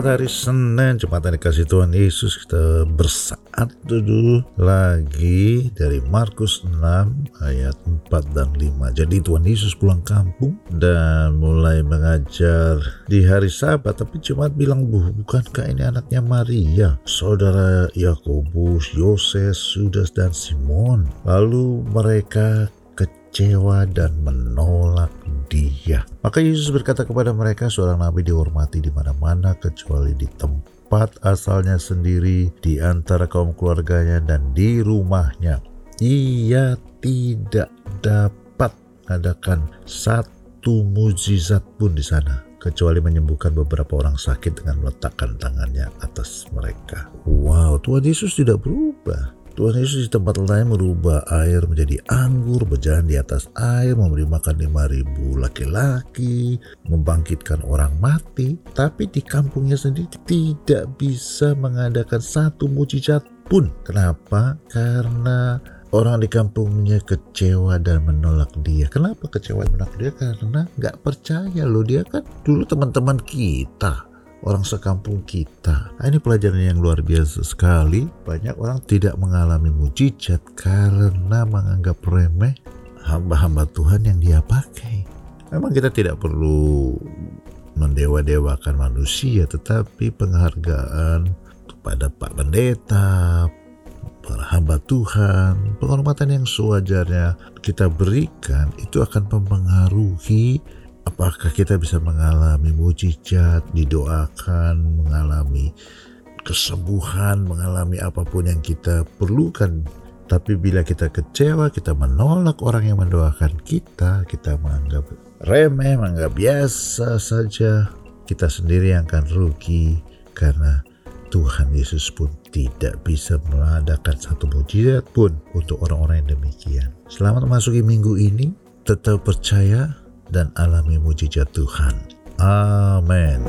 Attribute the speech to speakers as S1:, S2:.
S1: Selamat hari Senin, Jumat yang dikasih Tuhan Yesus. Kita bersaat dulu lagi dari Markus 6 ayat 4 dan 5. Jadi Tuhan Yesus pulang kampung dan mulai mengajar di hari Sabat. Tapi Jumat bilang, Bu, bukankah ini anaknya Maria? Saudara Yakobus, Yoses, Sudas, dan Simon. Lalu mereka kecewa dan menolak dia. Maka Yesus berkata kepada mereka, seorang nabi dihormati di mana-mana kecuali di tempat asalnya sendiri, di antara kaum keluarganya dan di rumahnya. Ia tidak dapat mengadakan satu mujizat pun di sana kecuali menyembuhkan beberapa orang sakit dengan meletakkan tangannya atas mereka. Wow, Tuhan Yesus tidak berubah. Tuhan Yesus di tempat lain merubah air menjadi anggur, berjalan di atas air, memberi makan 5000 laki-laki, membangkitkan orang mati. Tapi di kampungnya sendiri tidak bisa mengadakan satu mujizat pun. Kenapa? Karena orang di kampungnya kecewa dan menolak dia. Kenapa kecewa dan menolak dia? Karena nggak percaya loh dia kan dulu teman-teman kita orang sekampung kita. Nah, ini pelajaran yang luar biasa sekali. Banyak orang tidak mengalami mujizat karena menganggap remeh hamba-hamba Tuhan yang dia pakai. Memang kita tidak perlu mendewa-dewakan manusia, tetapi penghargaan kepada Pak Pendeta, para hamba Tuhan, penghormatan yang sewajarnya kita berikan itu akan mempengaruhi apakah kita bisa mengalami mujizat, didoakan, mengalami kesembuhan, mengalami apa pun yang kita perlukan. Tapi bila kita kecewa, kita menolak orang yang mendoakan kita, kita menganggap remeh, menganggap biasa saja, kita sendiri yang akan rugi karena Tuhan Yesus pun tidak bisa mengadakan satu mujizat pun untuk orang-orang yang demikian. Selamat memasuki minggu ini, tetap percaya dan alami mujizat Tuhan. Amin.